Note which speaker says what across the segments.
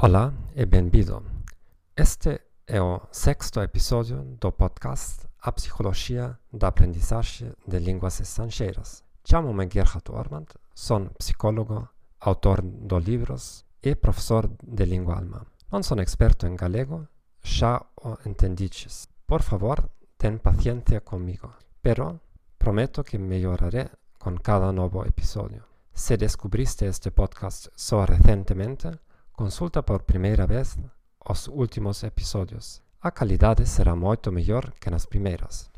Speaker 1: Olá e bem-vindo. Este é o sexto episódio do podcast A Psicologia da Aprendizagem de Línguas Estrangeiras. Chamo-me Gerhard Ormand, sou psicólogo, autor de livros e professor de língua alemã. Não sou experto em galego, já o entendiches. Por favor, ten paciência comigo, pero prometo que melhoraré com cada novo episódio. Se descubriste este podcast só recentemente, Consulta por primeira vez os últimos episódios. A qualidade será muito melhor que nas primeiras.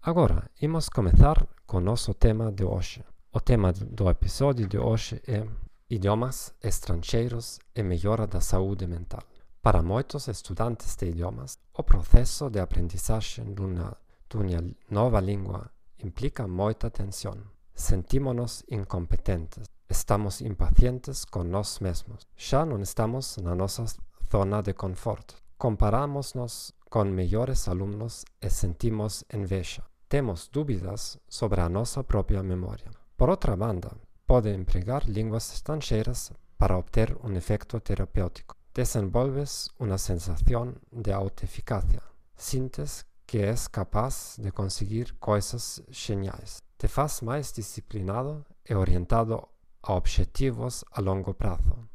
Speaker 1: Agora, vamos começar com o nosso tema de hoje. O tema do episódio de hoje é Idiomas estrangeiros e melhora da saúde mental. Para muitos estudantes de idiomas, o processo de aprendizagem de uma, de uma nova língua implica muita tensão. Sentimos-nos incompetentes, estamos impacientes con nós mesmos. Já não estamos na nossa zona de conforto. Comparamos-nos com melhores alunos e sentimos enveja. Temos dúvidas sobre a nossa própria memória. Por outra banda, pode empregar línguas estrangeiras para obter um efeito terapêutico. Desenvolves uma sensação de autoeficácia. Sintes que és capaz de conseguir coisas geniais. Te faz mais disciplinado e orientado a objetivos a longo prazo.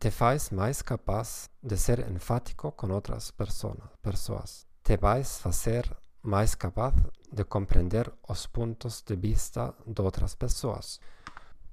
Speaker 1: Te faz mais capaz de ser enfático com outras pessoas. Te vais fazer mais capaz de compreender os pontos de vista de outras pessoas.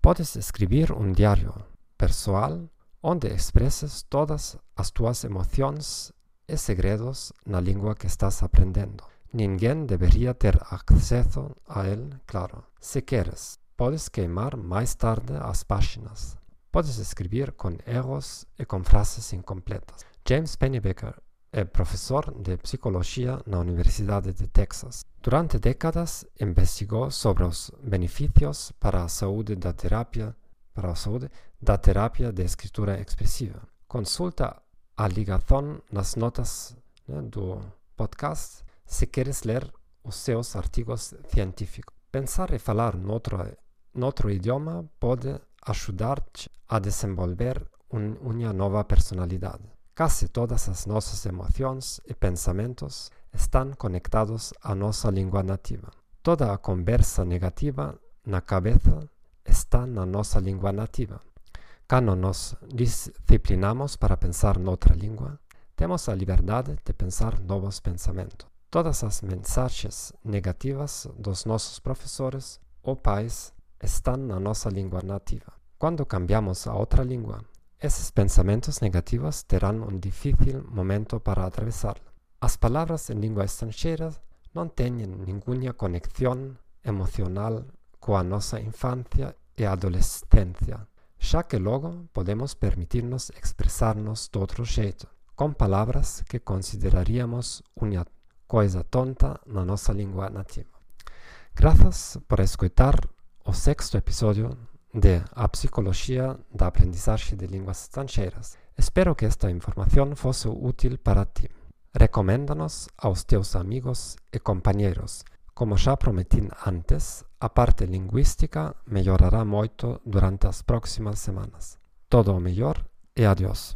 Speaker 1: Podes escrever um diário pessoal onde expresses todas as tuas emoções e segredos na língua que estás aprendendo. Ninguém deveria ter acesso a ele, claro. Se queres, Podes queimar mais tarde as páginas. Podes escrever com erros e com frases incompletas. James Pennebaker é professor de psicologia na Universidade de Texas. Durante décadas investigou sobre os benefícios para a saúde da terapia para a saúde da terapia de escritura expressiva. Consulta a ligação nas notas né, do podcast se queres ler os seus artigos científicos. Pensar e falar noutro Noutro idioma pode ajudar-te a desenvolver um, uma nova personalidade. Quase todas as nossas emoções e pensamentos estão conectados à nossa língua nativa. Toda a conversa negativa na cabeça está na nossa língua nativa. Quando nos disciplinamos para pensar noutra língua, temos a liberdade de pensar novos pensamentos. Todas as mensagens negativas dos nossos professores ou pais están na nossa língua nativa. Quando cambiamos a outra língua, esos pensamientos negativos terán un difícil momento para atravesarla. Las palabras en lengua extranjera no tienen ninguna conexión emocional con nuestra infancia y adolescencia, ya que luego podemos permitirnos expresarnos de otro jeito, con palabras que consideraríamos una cosa tonta en nuestra lengua nativa. Gracias por escuchar O sexto episodio de A Psicología da Aprendizaxe de Linguas Estrangeiras. Espero que esta información fosse útil para ti. Recoméndanos aos teus amigos e compañeiros. Como xa prometín antes, a parte lingüística mellorará moito durante as próximas semanas. Todo o mellor e adiós.